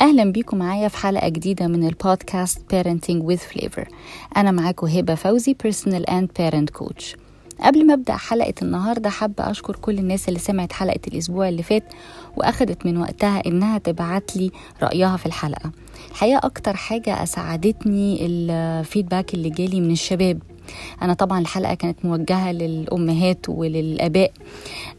أهلا بيكم معايا في حلقة جديدة من البودكاست Parenting with Flavor. أنا معاكم هبة فوزي Personal and Parent Coach. قبل ما أبدأ حلقة النهاردة حابة أشكر كل الناس اللي سمعت حلقة الأسبوع اللي فات وأخدت من وقتها إنها تبعت لي رأيها في الحلقة. الحقيقة أكتر حاجة أسعدتني الفيدباك اللي جالي من الشباب أنا طبعا الحلقة كانت موجهة للأمهات وللآباء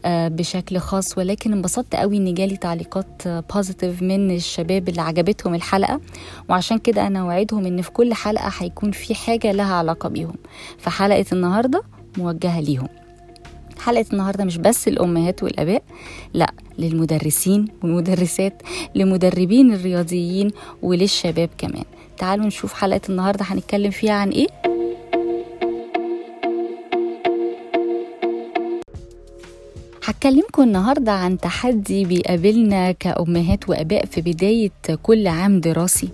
آه، بشكل خاص ولكن انبسطت قوي إن جالي تعليقات بوزيتيف من الشباب اللي عجبتهم الحلقة. وعشان كده أنا وعدهم إن في كل حلقة هيكون في حاجة لها علاقة بيهم. فحلقة النهاردة موجهة ليهم. حلقة النهاردة مش بس الأمهات والآباء لأ للمدرسين والمدرسات لمدربين الرياضيين وللشباب كمان. تعالوا نشوف حلقة النهاردة هنتكلم فيها عن إيه؟ هكلمكم النهاردة عن تحدي بيقابلنا كأمهات وأباء في بداية كل عام دراسي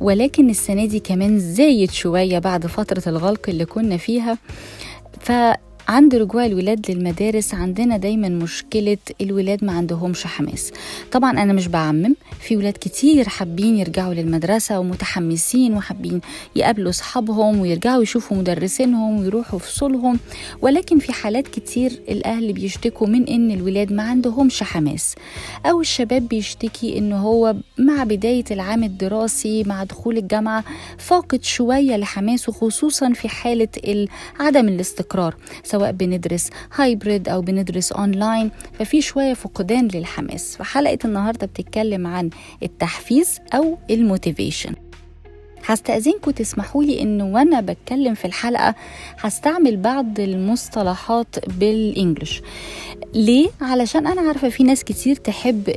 ولكن السنة دي كمان زايد شوية بعد فترة الغلق اللي كنا فيها. ف عند رجوع الولاد للمدارس عندنا دايما مشكلة الولاد ما عندهمش حماس. طبعا أنا مش بعمم في ولاد كتير حابين يرجعوا للمدرسة ومتحمسين وحابين يقابلوا أصحابهم ويرجعوا يشوفوا مدرسينهم ويروحوا فصولهم ولكن في حالات كتير الأهل بيشتكوا من إن الولاد ما عندهمش حماس. أو الشباب بيشتكي إن هو مع بداية العام الدراسي مع دخول الجامعة فاقد شوية لحماسه خصوصا في حالة عدم الاستقرار. سواء بندرس hybrid أو بندرس اونلاين ففي شوية فقدان للحماس. فحلقة النهارده بتتكلم عن التحفيز أو ال motivation. هستأذنكم تسمحوا لي إن وأنا بتكلم في الحلقة هستعمل بعض المصطلحات بالإنجلش. ليه؟ علشان أنا عارفة في ناس كتير تحب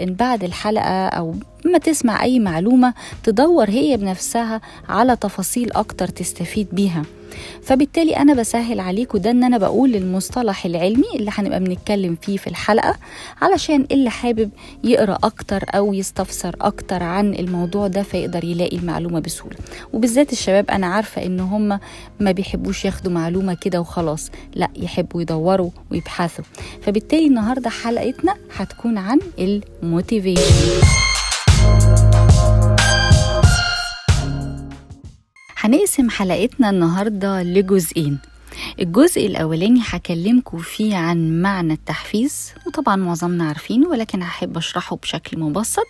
إن بعد الحلقة أو ما تسمع أي معلومة تدور هي بنفسها على تفاصيل أكتر تستفيد بيها. فبالتالي أنا بسهل عليكم ده إن أنا بقول المصطلح العلمي اللي هنبقى بنتكلم فيه في الحلقة علشان اللي حابب يقرأ أكتر أو يستفسر أكتر عن الموضوع ده فيقدر يلاقي المعلومة بسهولة. وبالذات الشباب أنا عارفة إن هم ما بيحبوش ياخدوا معلومة كده وخلاص لأ يحبوا يدوروا ويبحثوا. فبالتالي النهارده حلقتنا هتكون عن الموتيفيشن هنقسم حلقتنا النهارده لجزئين. الجزء الأولاني هكلمكم فيه عن معنى التحفيز وطبعا معظمنا عارفينه ولكن هحب أشرحه بشكل مبسط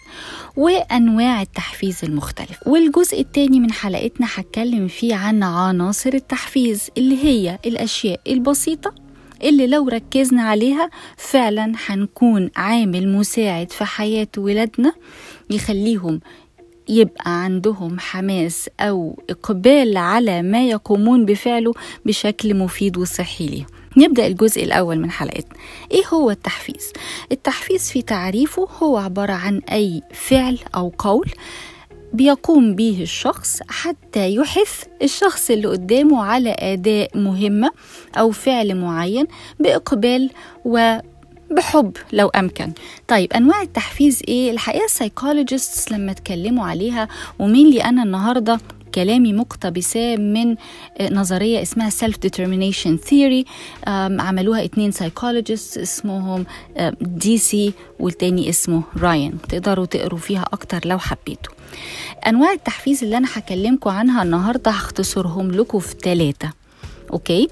وأنواع التحفيز المختلف. والجزء التاني من حلقتنا هتكلم فيه عن عناصر التحفيز اللي هي الأشياء البسيطة اللي لو ركزنا عليها فعلا هنكون عامل مساعد في حياة ولادنا يخليهم يبقى عندهم حماس أو إقبال على ما يقومون بفعله بشكل مفيد وصحي ليهم. نبدأ الجزء الأول من حلقتنا. إيه هو التحفيز؟ التحفيز في تعريفه هو عبارة عن أي فعل أو قول بيقوم به الشخص حتى يحث الشخص اللي قدامه على أداء مهمة أو فعل معين بإقبال و بحب لو أمكن. طيب أنواع التحفيز إيه؟ الحقيقة ال psychologists لما اتكلموا عليها ومين لي أنا النهارده كلامي مقتبسة من نظرية اسمها self determination theory عملوها اتنين psychologist اسمهم Deci والتاني اسمه راين تقدروا تقروا فيها أكتر لو حبيتوا. أنواع التحفيز اللي أنا هكلمكم عنها النهاردة هختصرهم لكم في ثلاثة okay؟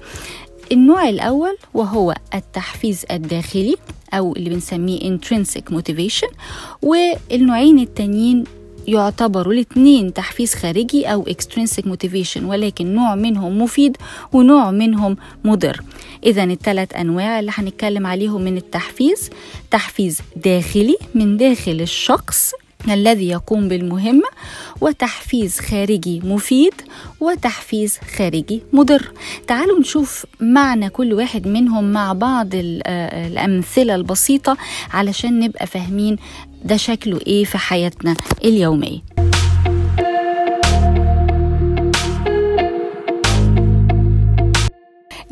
النوع الأول وهو التحفيز الداخلي أو اللي بنسميه intrinsic motivation والنوعين التانيين يعتبروا الاثنين تحفيز خارجي أو extrinsic motivation ولكن نوع منهم مفيد ونوع منهم مضر. إذا الثلاث أنواع اللي هنتكلم عليهم من التحفيز تحفيز داخلي من داخل الشخص الذي يقوم بالمهمة وتحفيز خارجي مفيد وتحفيز خارجي مضر. تعالوا نشوف معنى كل واحد منهم مع بعض الأمثلة البسيطة علشان نبقى فاهمين ده شكله إيه في حياتنا اليومية.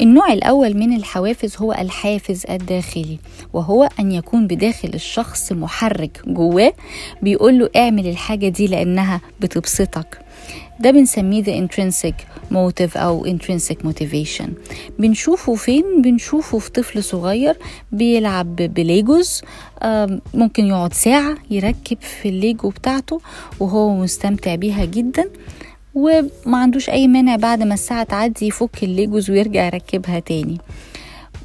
النوع الأول من الحوافز هو الحافز الداخلي وهو أن يكون بداخل الشخص محرك جواه بيقول له اعمل الحاجة دي لأنها بتبسطك. ده بنسميه the intrinsic motive أو intrinsic motivation. بنشوفه فين؟ بنشوفه في طفل صغير بيلعب بليجوز ممكن يقعد ساعة يركب في الليجو بتاعته وهو مستمتع بيها جدا. وما عندوش أي مانع بعد ما الساعة تعدي يفك الليجوز ويرجع يركبها تاني.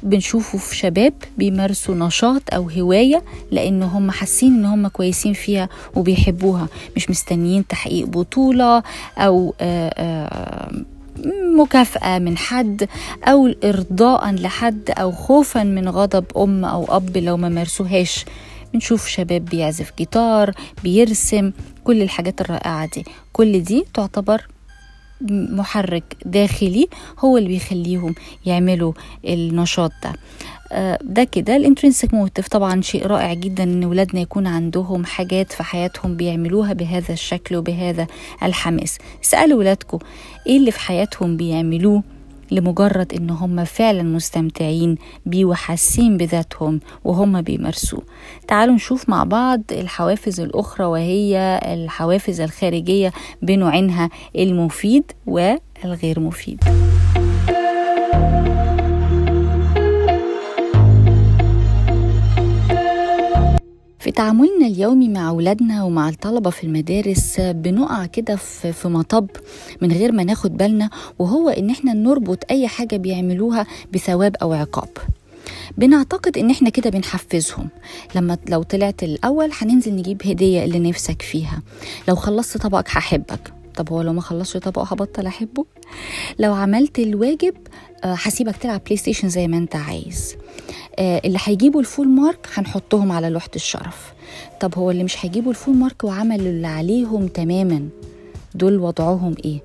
بنشوفه في شباب بيمارسوا نشاط أو هواية لأن هم حاسين إن هم كويسين فيها وبيحبوها. مش مستنيين تحقيق بطولة أو آآ آآ مكافأة من حد أو إرضاء لحد أو خوفا من غضب أم أو أب لو ما مارسوهاش. بنشوف شباب بيعزف جيتار بيرسم كل الحاجات الرائعة دي. كل دي تعتبر محرك داخلي هو اللي بيخليهم يعملوا النشاط ده. ده كده ال intrinsic motive. طبعا شيء رائع جدا إن ولادنا يكون عندهم حاجات في حياتهم بيعملوها بهذا الشكل وبهذا الحماس. اسالوا ولادكم إيه اللي في حياتهم بيعملوه لمجرد إن هم فعلا مستمتعين بيه وحاسين بذاتهم وهم بيمارسوه. تعالوا نشوف مع بعض الحوافز الأخرى وهي الحوافز الخارجية بنوعينها المفيد والغير مفيد. تعاملنا اليومي مع أولادنا ومع الطلبة في المدارس بنقع كده في مطب من غير ما ناخد بالنا وهو إن إحنا نربط أي حاجة بيعملوها بثواب أو عقاب. بنعتقد إن إحنا كده بنحفزهم. لما لو طلعت الأول هننزل نجيب هدية اللي نفسك فيها. لو خلصت طبقك هحبك. طب هو لو ما خلصش طبقه هبطل أحبه؟ لو عملت الواجب هسيبك تلعب PlayStation زي ما أنت عايز. اللي هيجيبوا الفول مارك هنحطهم على لوحة الشرف. طب هو اللي مش هيجيبوا الفول مارك وعملوا اللي عليهم تماما دول وضعهم إيه؟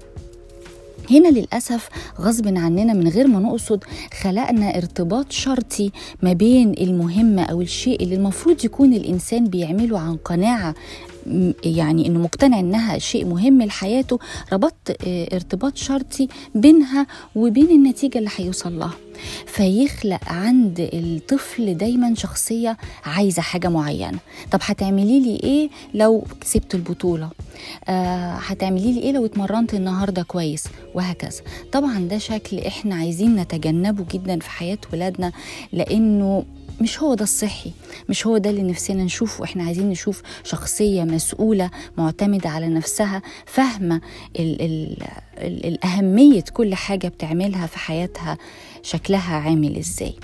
هنا للأسف غصب عننا من غير ما نقصد خلقنا ارتباط شرطي ما بين المهمة أو الشيء اللي المفروض يكون الإنسان بيعمله عن قناعة يعني إنه مقتنع إنها شيء مهم لحياته ربطت ارتباط شرطي بينها وبين النتيجة اللي هيوصل لها. فيخلق عند الطفل دايما شخصية عايزة حاجة معينة. طب هتعملي لي إيه لو كسبت البطولة؟ آه لي إيه لو اتمرنت النهارده كويس؟ وهكذا. طبعا ده شكل إحنا عايزين نتجنبه جدا في حياة ولادنا لأنه مش هو ده الصحي مش هو ده اللي نفسنا نشوفه. إحنا عايزين نشوف شخصية مسؤولة معتمدة على نفسها فاهمة ال ال ال الأهمية كل حاجة بتعملها في حياتها شكلها عامل إزاي.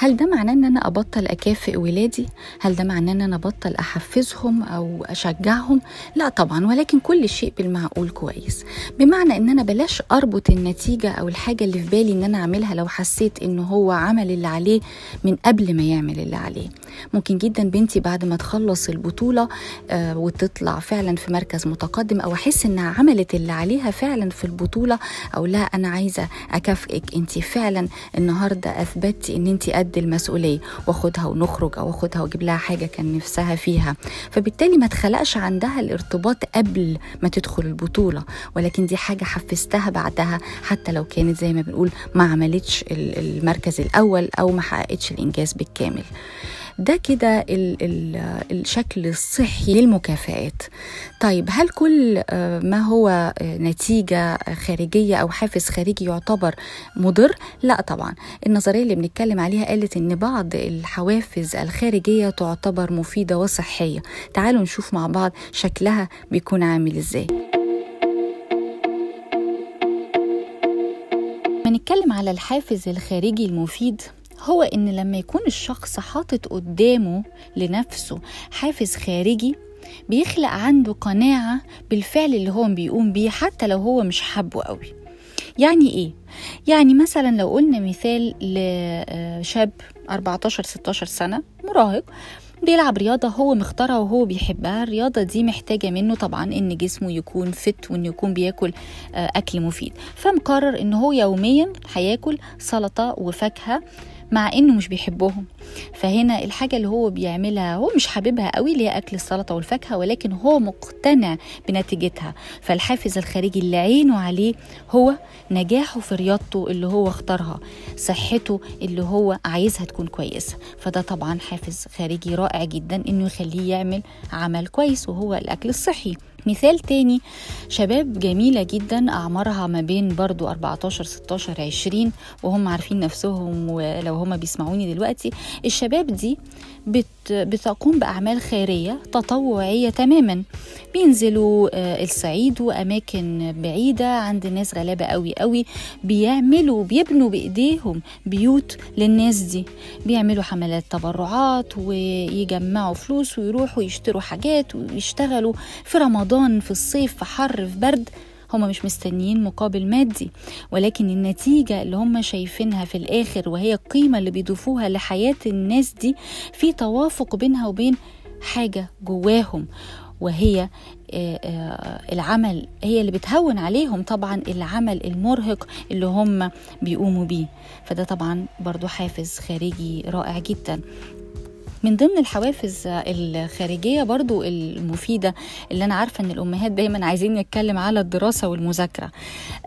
هل ده معناه إن أنا أبطل أكافئ ولادي؟ هل ده معناه إن أنا أبطل أحفزهم أو أشجعهم؟ لا طبعا ولكن كل شيء بالمعقول كويس. بمعنى إن أنا بلاش أربط النتيجة أو الحاجة اللي في بالي إن أنا أعملها لو حسيت انه هو عمل اللي عليه من قبل ما يعمل اللي عليه. ممكن جدا بنتي بعد ما تخلص البطولة آه وتطلع فعلا في مركز متقدم أو أحس إنها عملت اللي عليها فعلا في البطولة أو لا أنا عايزة أكافئك. انت فعلا النهارده أثبتي إن انت قد المسؤولية واخدها ونخرج أو اخدها وأجيب لها حاجة كان نفسها فيها. فبالتالي ما تخلقش عندها الارتباط قبل ما تدخل البطولة ولكن دي حاجة حفزتها بعدها حتى لو كانت زي ما بنقول ما عملتش المركز الأول أو ما حققتش الإنجاز بالكامل. ده كده الشكل الصحي للمكافآت. طيب هل كل ما هو نتيجة خارجية أو حافز خارجي يعتبر مضر؟ لا طبعا. النظرية اللي بنتكلم عليها قالت إن بعض الحوافز الخارجية تعتبر مفيدة وصحية. تعالوا نشوف مع بعض شكلها بيكون عامل إزاي. نتكلم على الحافز الخارجي المفيد. هو إن لما يكون الشخص حاطط قدامه لنفسه حافز خارجي بيخلق عنده قناعة بالفعل اللي هو بيقوم بيه حتى لو هو مش حابه قوي يعني إيه؟ يعني مثلا لو قلنا مثال لشاب 14 16 سنة مراهق بيلعب رياضة هو مختارها وهو بيحبها الرياضة دي محتاجة منه طبعا إن جسمه يكون فت وإنه يكون بياكل أكل مفيد فمقرر إن هو يوميا هياكل سلطة وفاكهة مع إنه مش بيحبهم. فهنا الحاجة اللي هو بيعملها هو مش حاببها قوي اللي هي أكل السلطة والفاكهة ولكن هو مقتنع بنتيجتها. فالحافز الخارجي اللي عينه عليه هو نجاحه في رياضته اللي هو اختارها صحته اللي هو عايزها تكون كويسة. فده طبعا حافز خارجي رائع جدا إنه يخليه يعمل عمل كويس وهو الأكل الصحي. مثال تاني شباب جميلة جدا أعمارها ما بين برضو 14 16 20 وهم عارفين نفسهم ولو هم بيسمعوني دلوقتي الشباب دي بت بتقوم بأعمال خيرية تطوعية تماما. بينزلوا آه، الصعيد وأماكن بعيدة عند ناس غلابة قوي قوي بيعملوا بيبنوا بإيديهم بيوت للناس دي. بيعملوا حملات تبرعات ويجمعوا فلوس ويروحوا يشتروا حاجات ويشتغلوا في رمضان في الصيف في حر في برد. هم مش مستنيين مقابل مادي. ولكن النتيجة اللي هم شايفينها في الآخر وهي القيمة اللي بيضيفوها لحياة الناس دي في توافق بينها وبين حاجة جواهم. وهي آه، آه، العمل هي اللي بتهون عليهم طبعا العمل المرهق اللي هم بيقوموا بيه. فده طبعا برضو حافز خارجي رائع جدا. من ضمن الحوافز الخارجية برضو المفيدة اللي أنا عارفة أن الأمهات دايما عايزين نتكلم على الدراسة والمذاكرة.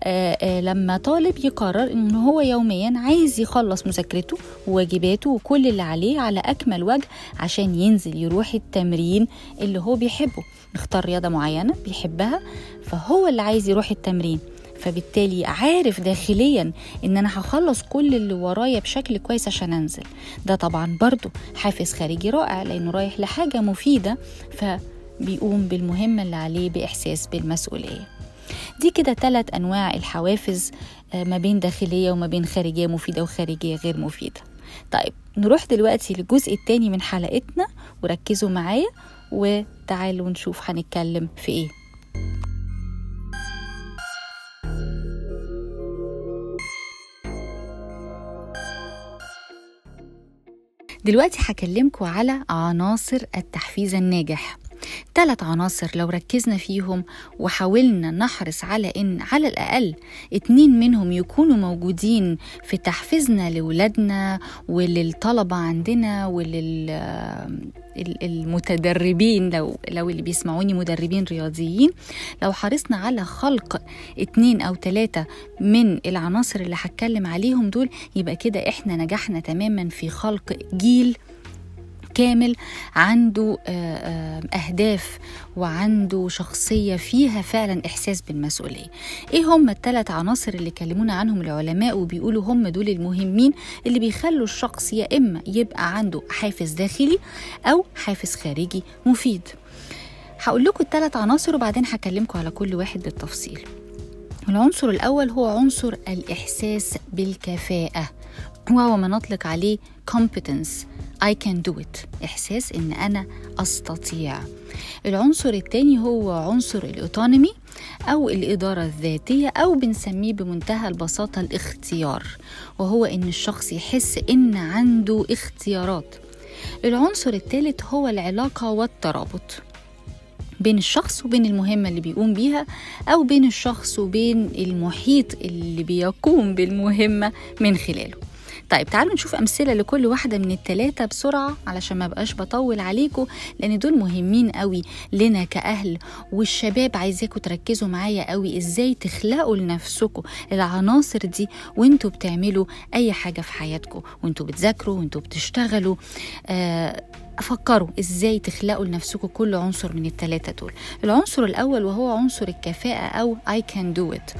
آه، آه، لما طالب يقرر أنه هو يوميا عايز يخلص مذاكرته وواجباته وكل اللي عليه على أكمل وجه عشان ينزل يروح التمرين اللي هو بيحبه نختار رياضة معينة بيحبها فهو اللي عايز يروح التمرين. فبالتالي عارف داخليا إن أنا هخلص كل اللي ورايا بشكل كويس عشان أنزل. ده طبعا برضو حافز خارجي رائع لأنه رايح لحاجة مفيدة فبيقوم بالمهمة اللي عليه بإحساس بالمسؤولية. دي كده ثلاث أنواع الحوافز آه، ما بين داخلية وما بين خارجية مفيدة وخارجية غير مفيدة. طيب نروح دلوقتي للجزء الثاني من حلقتنا وركزوا معايا وتعالوا نشوف هنتكلم في إيه. دلوقتي هكلمكم على عناصر التحفيز الناجح. ثلاث عناصر لو ركزنا فيهم وحاولنا نحرص على إن على الأقل اتنين منهم يكونوا موجودين في تحفيزنا لولادنا وللطلبة عندنا وللمتدربين لو لو اللي بيسمعوني مدربين رياضيين. لو حرصنا على خلق اتنين أو ثلاثة من العناصر اللي هتكلم عليهم دول يبقى كده إحنا نجحنا تماما في خلق جيل كامل عنده آه، آه، أهداف وعنده شخصية فيها فعلا إحساس بالمسؤولية. إيه هم الثلاث عناصر اللي كلمونا عنهم العلماء وبيقولوا هم دول المهمين اللي بيخلوا الشخص يا إما يبقى عنده حافز داخلي أو حافز خارجي مفيد. هقول لكم الثلاث عناصر وبعدين هكلمكم على كل واحد بالتفصيل. العنصر الأول هو عنصر الإحساس بالكفاءة وهو ما نطلق عليه competence. I can do it. إحساس إن أنا أستطيع. العنصر الثاني هو عنصر الأوتونومي أو الإدارة الذاتية أو بنسميه بمنتهى البساطة الاختيار وهو إن الشخص يحس إن عنده اختيارات. العنصر الثالث هو العلاقة والترابط. بين الشخص وبين المهمة اللي بيقوم بيها أو بين الشخص وبين المحيط اللي بيقوم بالمهمة من خلاله. طيب تعالوا نشوف أمثلة لكل واحدة من التلاتة بسرعة علشان ما بقاش بطول عليكم لأن دول مهمين قوي لنا كأهل والشباب عايزاكم تركزوا معايا قوي إزاي تخلقوا لنفسكم العناصر دي وانتوا بتعملوا أي حاجة في حياتكم وانتوا بتذاكروا وانتوا بتشتغلوا. آه فكروا إزاي تخلقوا لنفسكم كل عنصر من الثلاثه دول. العنصر الأول وهو عنصر الكفاءة أو I can do it.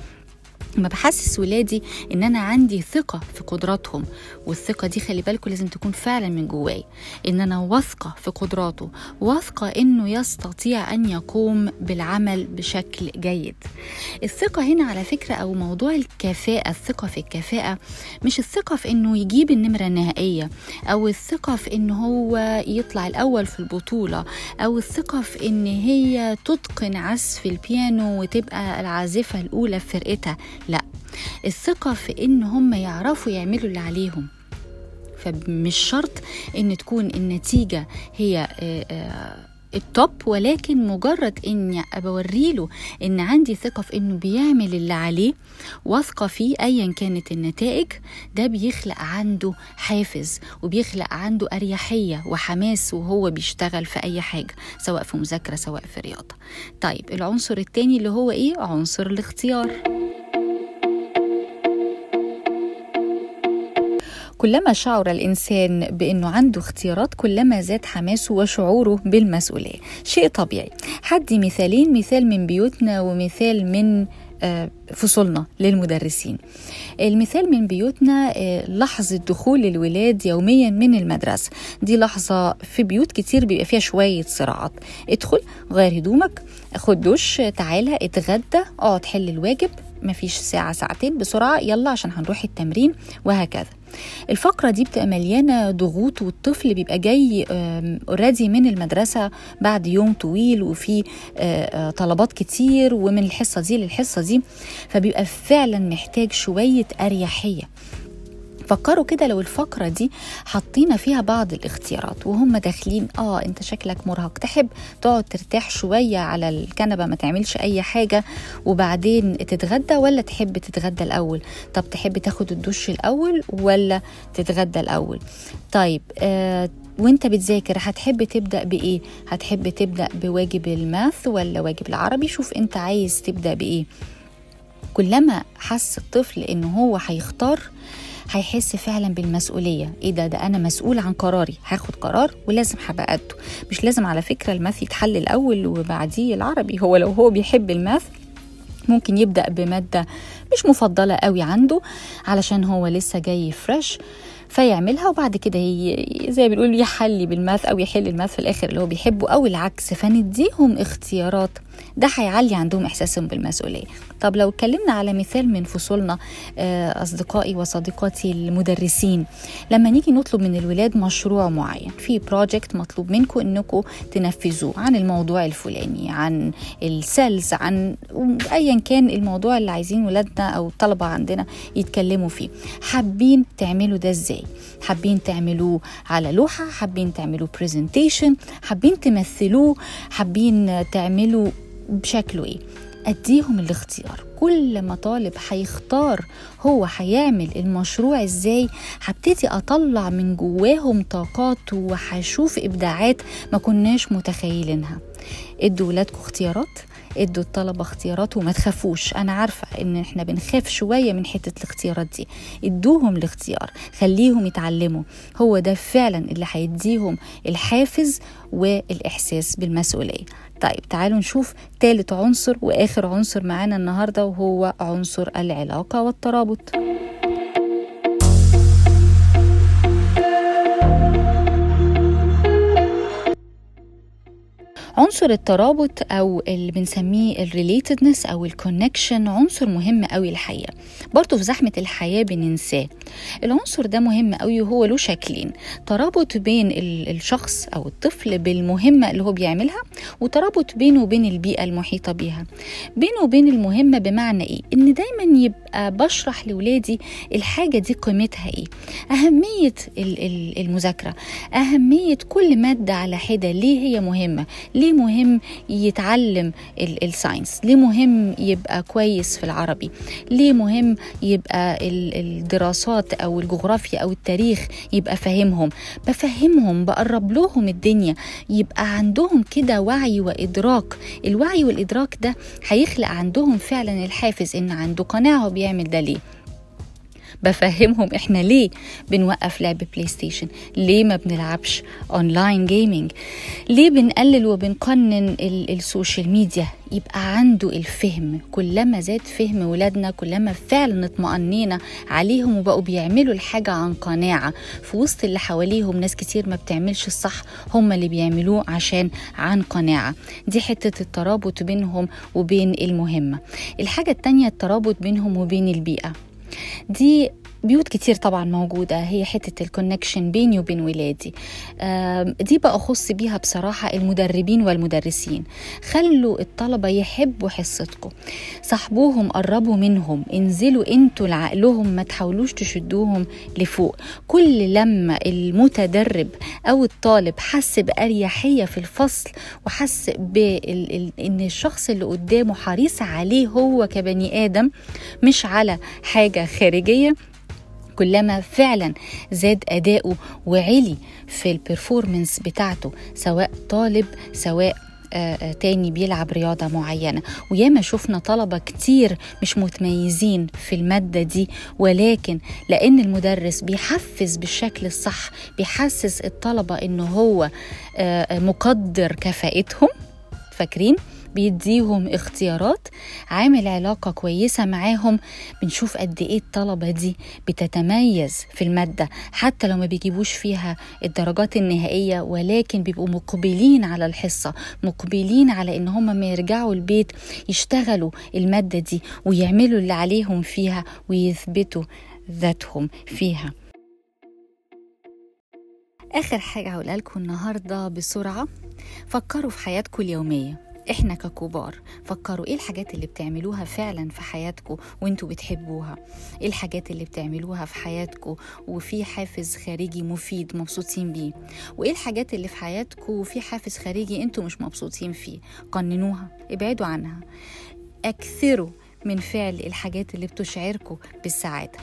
لما بحسس ولادي إن أنا عندي ثقة في قدراتهم والثقة دي خلي بالكم لازم تكون فعلا من جواي. إن أنا واثقة في قدراته واثقة إنه يستطيع أن يقوم بالعمل بشكل جيد. الثقة هنا على فكرة أو موضوع الكفاءة الثقة في الكفاءة مش الثقة في إنه يجيب النمرة النهائية أو الثقة في إن هو يطلع الأول في البطولة أو الثقة في إن هي تتقن عزف البيانو وتبقى العازفة الأولى في فرقتها. لا. الثقة في إن هم يعرفوا يعملوا اللي عليهم. فمش شرط إن تكون النتيجة هي آه، آه، التوب ولكن مجرد اني بوري له إن عندي ثقة في إنه بيعمل اللي عليه واثقة فيه ايا كانت النتائج ده بيخلق عنده حافز وبيخلق عنده أريحية وحماس وهو بيشتغل في أي حاجة سواء في مذاكرة سواء في رياضة. طيب العنصر التاني اللي هو إيه؟ عنصر الاختيار. كلما شعر الإنسان بأنه عنده اختيارات كلما زاد حماسه وشعوره بالمسؤولية. شيء طبيعي. حدي مثالين مثال من بيوتنا ومثال من فصولنا للمدرسين. المثال من بيوتنا لحظة دخول الولاد يوميا من المدرسة. دي لحظة في بيوت كتير بيبقى فيها شوية صراعات. ادخل غير هدومك خد دش تعالى اتغدى اقعد حل الواجب. مفيش ساعة ساعتين بسرعة يلا عشان هنروح التمرين وهكذا. الفقرة دي بتبقى مليانة ضغوط والطفل بيبقى جاي اوريدي من المدرسة بعد يوم طويل وفي طلبات كتير ومن الحصة دي للحصة دي فبيبقى فعلا محتاج شوية أريحية. فكروا كده لو الفقرة دي حطينا فيها بعض الاختيارات وهم داخلين آه أنت شكلك مرهق تحب تقعد ترتاح شوية على الكنبة ما تعملش أي حاجة وبعدين تتغدى ولا تحب تتغدى الأول؟ طب تحب تاخد الدش الأول ولا تتغدى الأول؟ طيب آه وأنت بتذاكر هتحب تبدأ بإيه؟ هتحب تبدأ بواجب الماث ولا واجب العربي؟ شوف أنت عايز تبدأ بإيه. كلما حس الطفل إن هو هيختار هيحس فعلا بالمسؤولية. إيه ده؟ ده أنا مسؤول عن قراري. هاخد قرار ولازم هبقى قده. مش لازم على فكرة الماث يتحل الأول وبعديه العربي. هو لو هو بيحب الماث ممكن يبدأ بمادة مش مفضلة قوي عنده علشان هو لسه جاي fresh فيعملها وبعد كده زي بنقول يحلي بال math أو يحل ال math في الآخر اللي هو بيحبه أو العكس. فنديهم اختيارات ده هيعلي عندهم إحساسهم بالمسؤولية. طب لو اتكلمنا على مثال من فصولنا أصدقائي وصديقاتي المدرسين لما نيجي نطلب من الولاد مشروع معين في project مطلوب منكم إنكم تنفذوه عن الموضوع الفلاني عن ال details عن ايا كان الموضوع اللي عايزين ولادنا أو الطلبة عندنا يتكلموا فيه. حابين تعملوا ده إزاي؟ حابين تعملوه على لوحة؟ حابين تعملوا presentation حابين تمثلوه؟ حابين تعملوا بشكله إيه؟ أديهم الاختيار. كل ما طالب هيختار هو هيعمل المشروع إزاي هبتدي أطلع من جواهم طاقات وهشوف إبداعات ما كناش متخيلينها. إدوا ولادكم اختيارات إدوا الطلبة اختيارات وما تخافوش. أنا عارفة إن إحنا بنخاف شوية من حتة الاختيارات دي. إدوهم الاختيار خليهم يتعلموا. هو ده فعلا اللي هيديهم الحافز والإحساس بالمسؤولية. طيب تعالوا نشوف ثالث عنصر وآخر عنصر معانا النهارده وهو عنصر العلاقة والترابط. عنصر الترابط أو اللي بنسميه ال relatedness أو ال connection عنصر مهم قوي الحقيقة. برضه في زحمة الحياة بننساه. العنصر ده مهم قوي وهو له شكلين ترابط بين الشخص أو الطفل بالمهمة اللي هو بيعملها وترابط بينه وبين البيئة المحيطة بيها. بينه وبين المهمة بمعنى إيه؟ إن دايما يبقى بشرح لاولادي الحاجة دي قيمتها إيه. أهمية المذاكرة أهمية كل مادة على حدة ليه هي مهمة؟ ليه مهم يتعلم الساينس؟ ليه مهم يبقى كويس في العربي؟ ليه مهم يبقى الدراسات أو الجغرافيا أو التاريخ يبقى فاهمهم. بفهمهم بقرب لهم الدنيا. يبقى عندهم كده وعي وإدراك. الوعي والإدراك ده هيخلق عندهم فعلا الحافز إن عنده قناعة بيعمل ده ليه. بفهمهم إحنا ليه بنوقف لعب PlayStation ليه ما بنلعبش online gaming ليه بنقلل وبنقنن ال social media؟ يبقى عنده الفهم. كلما زاد فهم ولادنا كلما فعلا اطمأنينا عليهم وبقوا بيعملوا الحاجة عن قناعة. في وسط اللي حواليهم ناس كتير ما بتعملش الصح هم اللي بيعملوه عشان عن قناعة. دي حتة الترابط بينهم وبين المهمة. الحاجة التانية الترابط بينهم وبين البيئة. دي بيوت كتير طبعا موجودة. هي حتة الكونكشن بيني وبين ولادي. دي بقى أخص بيها بصراحة المدربين والمدرسين. خلوا الطلبة يحبوا حصتكم. صاحبوهم قربوا منهم. انزلوا أنتوا لعقلهم ما تحاولوش تشدوهم لفوق. كل لما المتدرب أو الطالب حس بأريحية في الفصل وحس بإن الشخص اللي قدامه حريص عليه هو كبني آدم مش على حاجة خارجية كلما فعلا زاد أداؤه وعلي في البرفورمنس بتاعته سواء طالب سواء آه تاني بيلعب رياضة معينة. وياما شفنا طلبة كتير مش متميزين في المادة دي ولكن لأن المدرس بيحفز بالشكل الصح بيحسس الطلبة إنه هو آه مقدر كفاءتهم فاكرين؟ بيديهم اختيارات. عامل علاقة كويسة معاهم. بنشوف قد إيه الطلبة دي بتتميز في المادة حتى لو ما بيجيبوش فيها الدرجات النهائية ولكن بيبقوا مقبلين على الحصة مقبلين على إن هم ما يرجعوا البيت يشتغلوا المادة دي ويعملوا اللي عليهم فيها ويثبتوا ذاتهم فيها. آخر حاجة هقولها لكم النهاردة بسرعة. فكروا في حياتكم اليومية. إحنا ككبار فكروا إيه الحاجات اللي بتعملوها فعلا في حياتكم وإنتوا بتحبوها؟ إيه الحاجات اللي بتعملوها في حياتكم وفي حافز خارجي مفيد مبسوطين بيه؟ وإيه الحاجات اللي في حياتكم وفي حافز خارجي إنتوا مش مبسوطين فيه؟ قننوها ابعدوا عنها. أكثروا من فعل الحاجات اللي بتشعركم بالسعادة.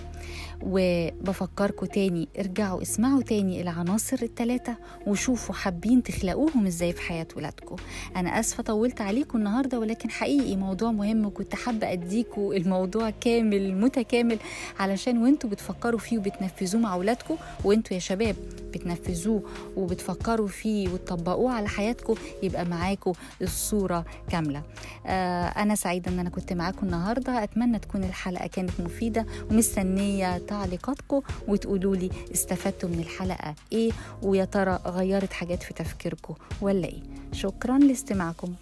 وبفكركم تاني ارجعوا اسمعوا تاني العناصر التلاتة وشوفوا حابين تخلقوهم إزاي في حياة ولادكم أنا آسفة طولت عليكم النهاردة ولكن حقيقي موضوع مهم وكنت حابة اديكم الموضوع كامل متكامل علشان وانتوا بتفكروا فيه وبتنفذوه مع ولادكم وانتوا يا شباب بتنفذوه وبتفكروا فيه وتطبقوه على حياتكم يبقى معاكم الصورة كاملة. آه أنا سعيدة أن أنا كنت معاكم النهاردة. أتمنى تكون الحلقة كانت مفيدة ومستنية تعليقاتكم وتقولوا لي استفدتوا من الحلقة إيه ويا ترى غيرت حاجات في تفكيركم ولا إيه. شكرا لاستماعكم.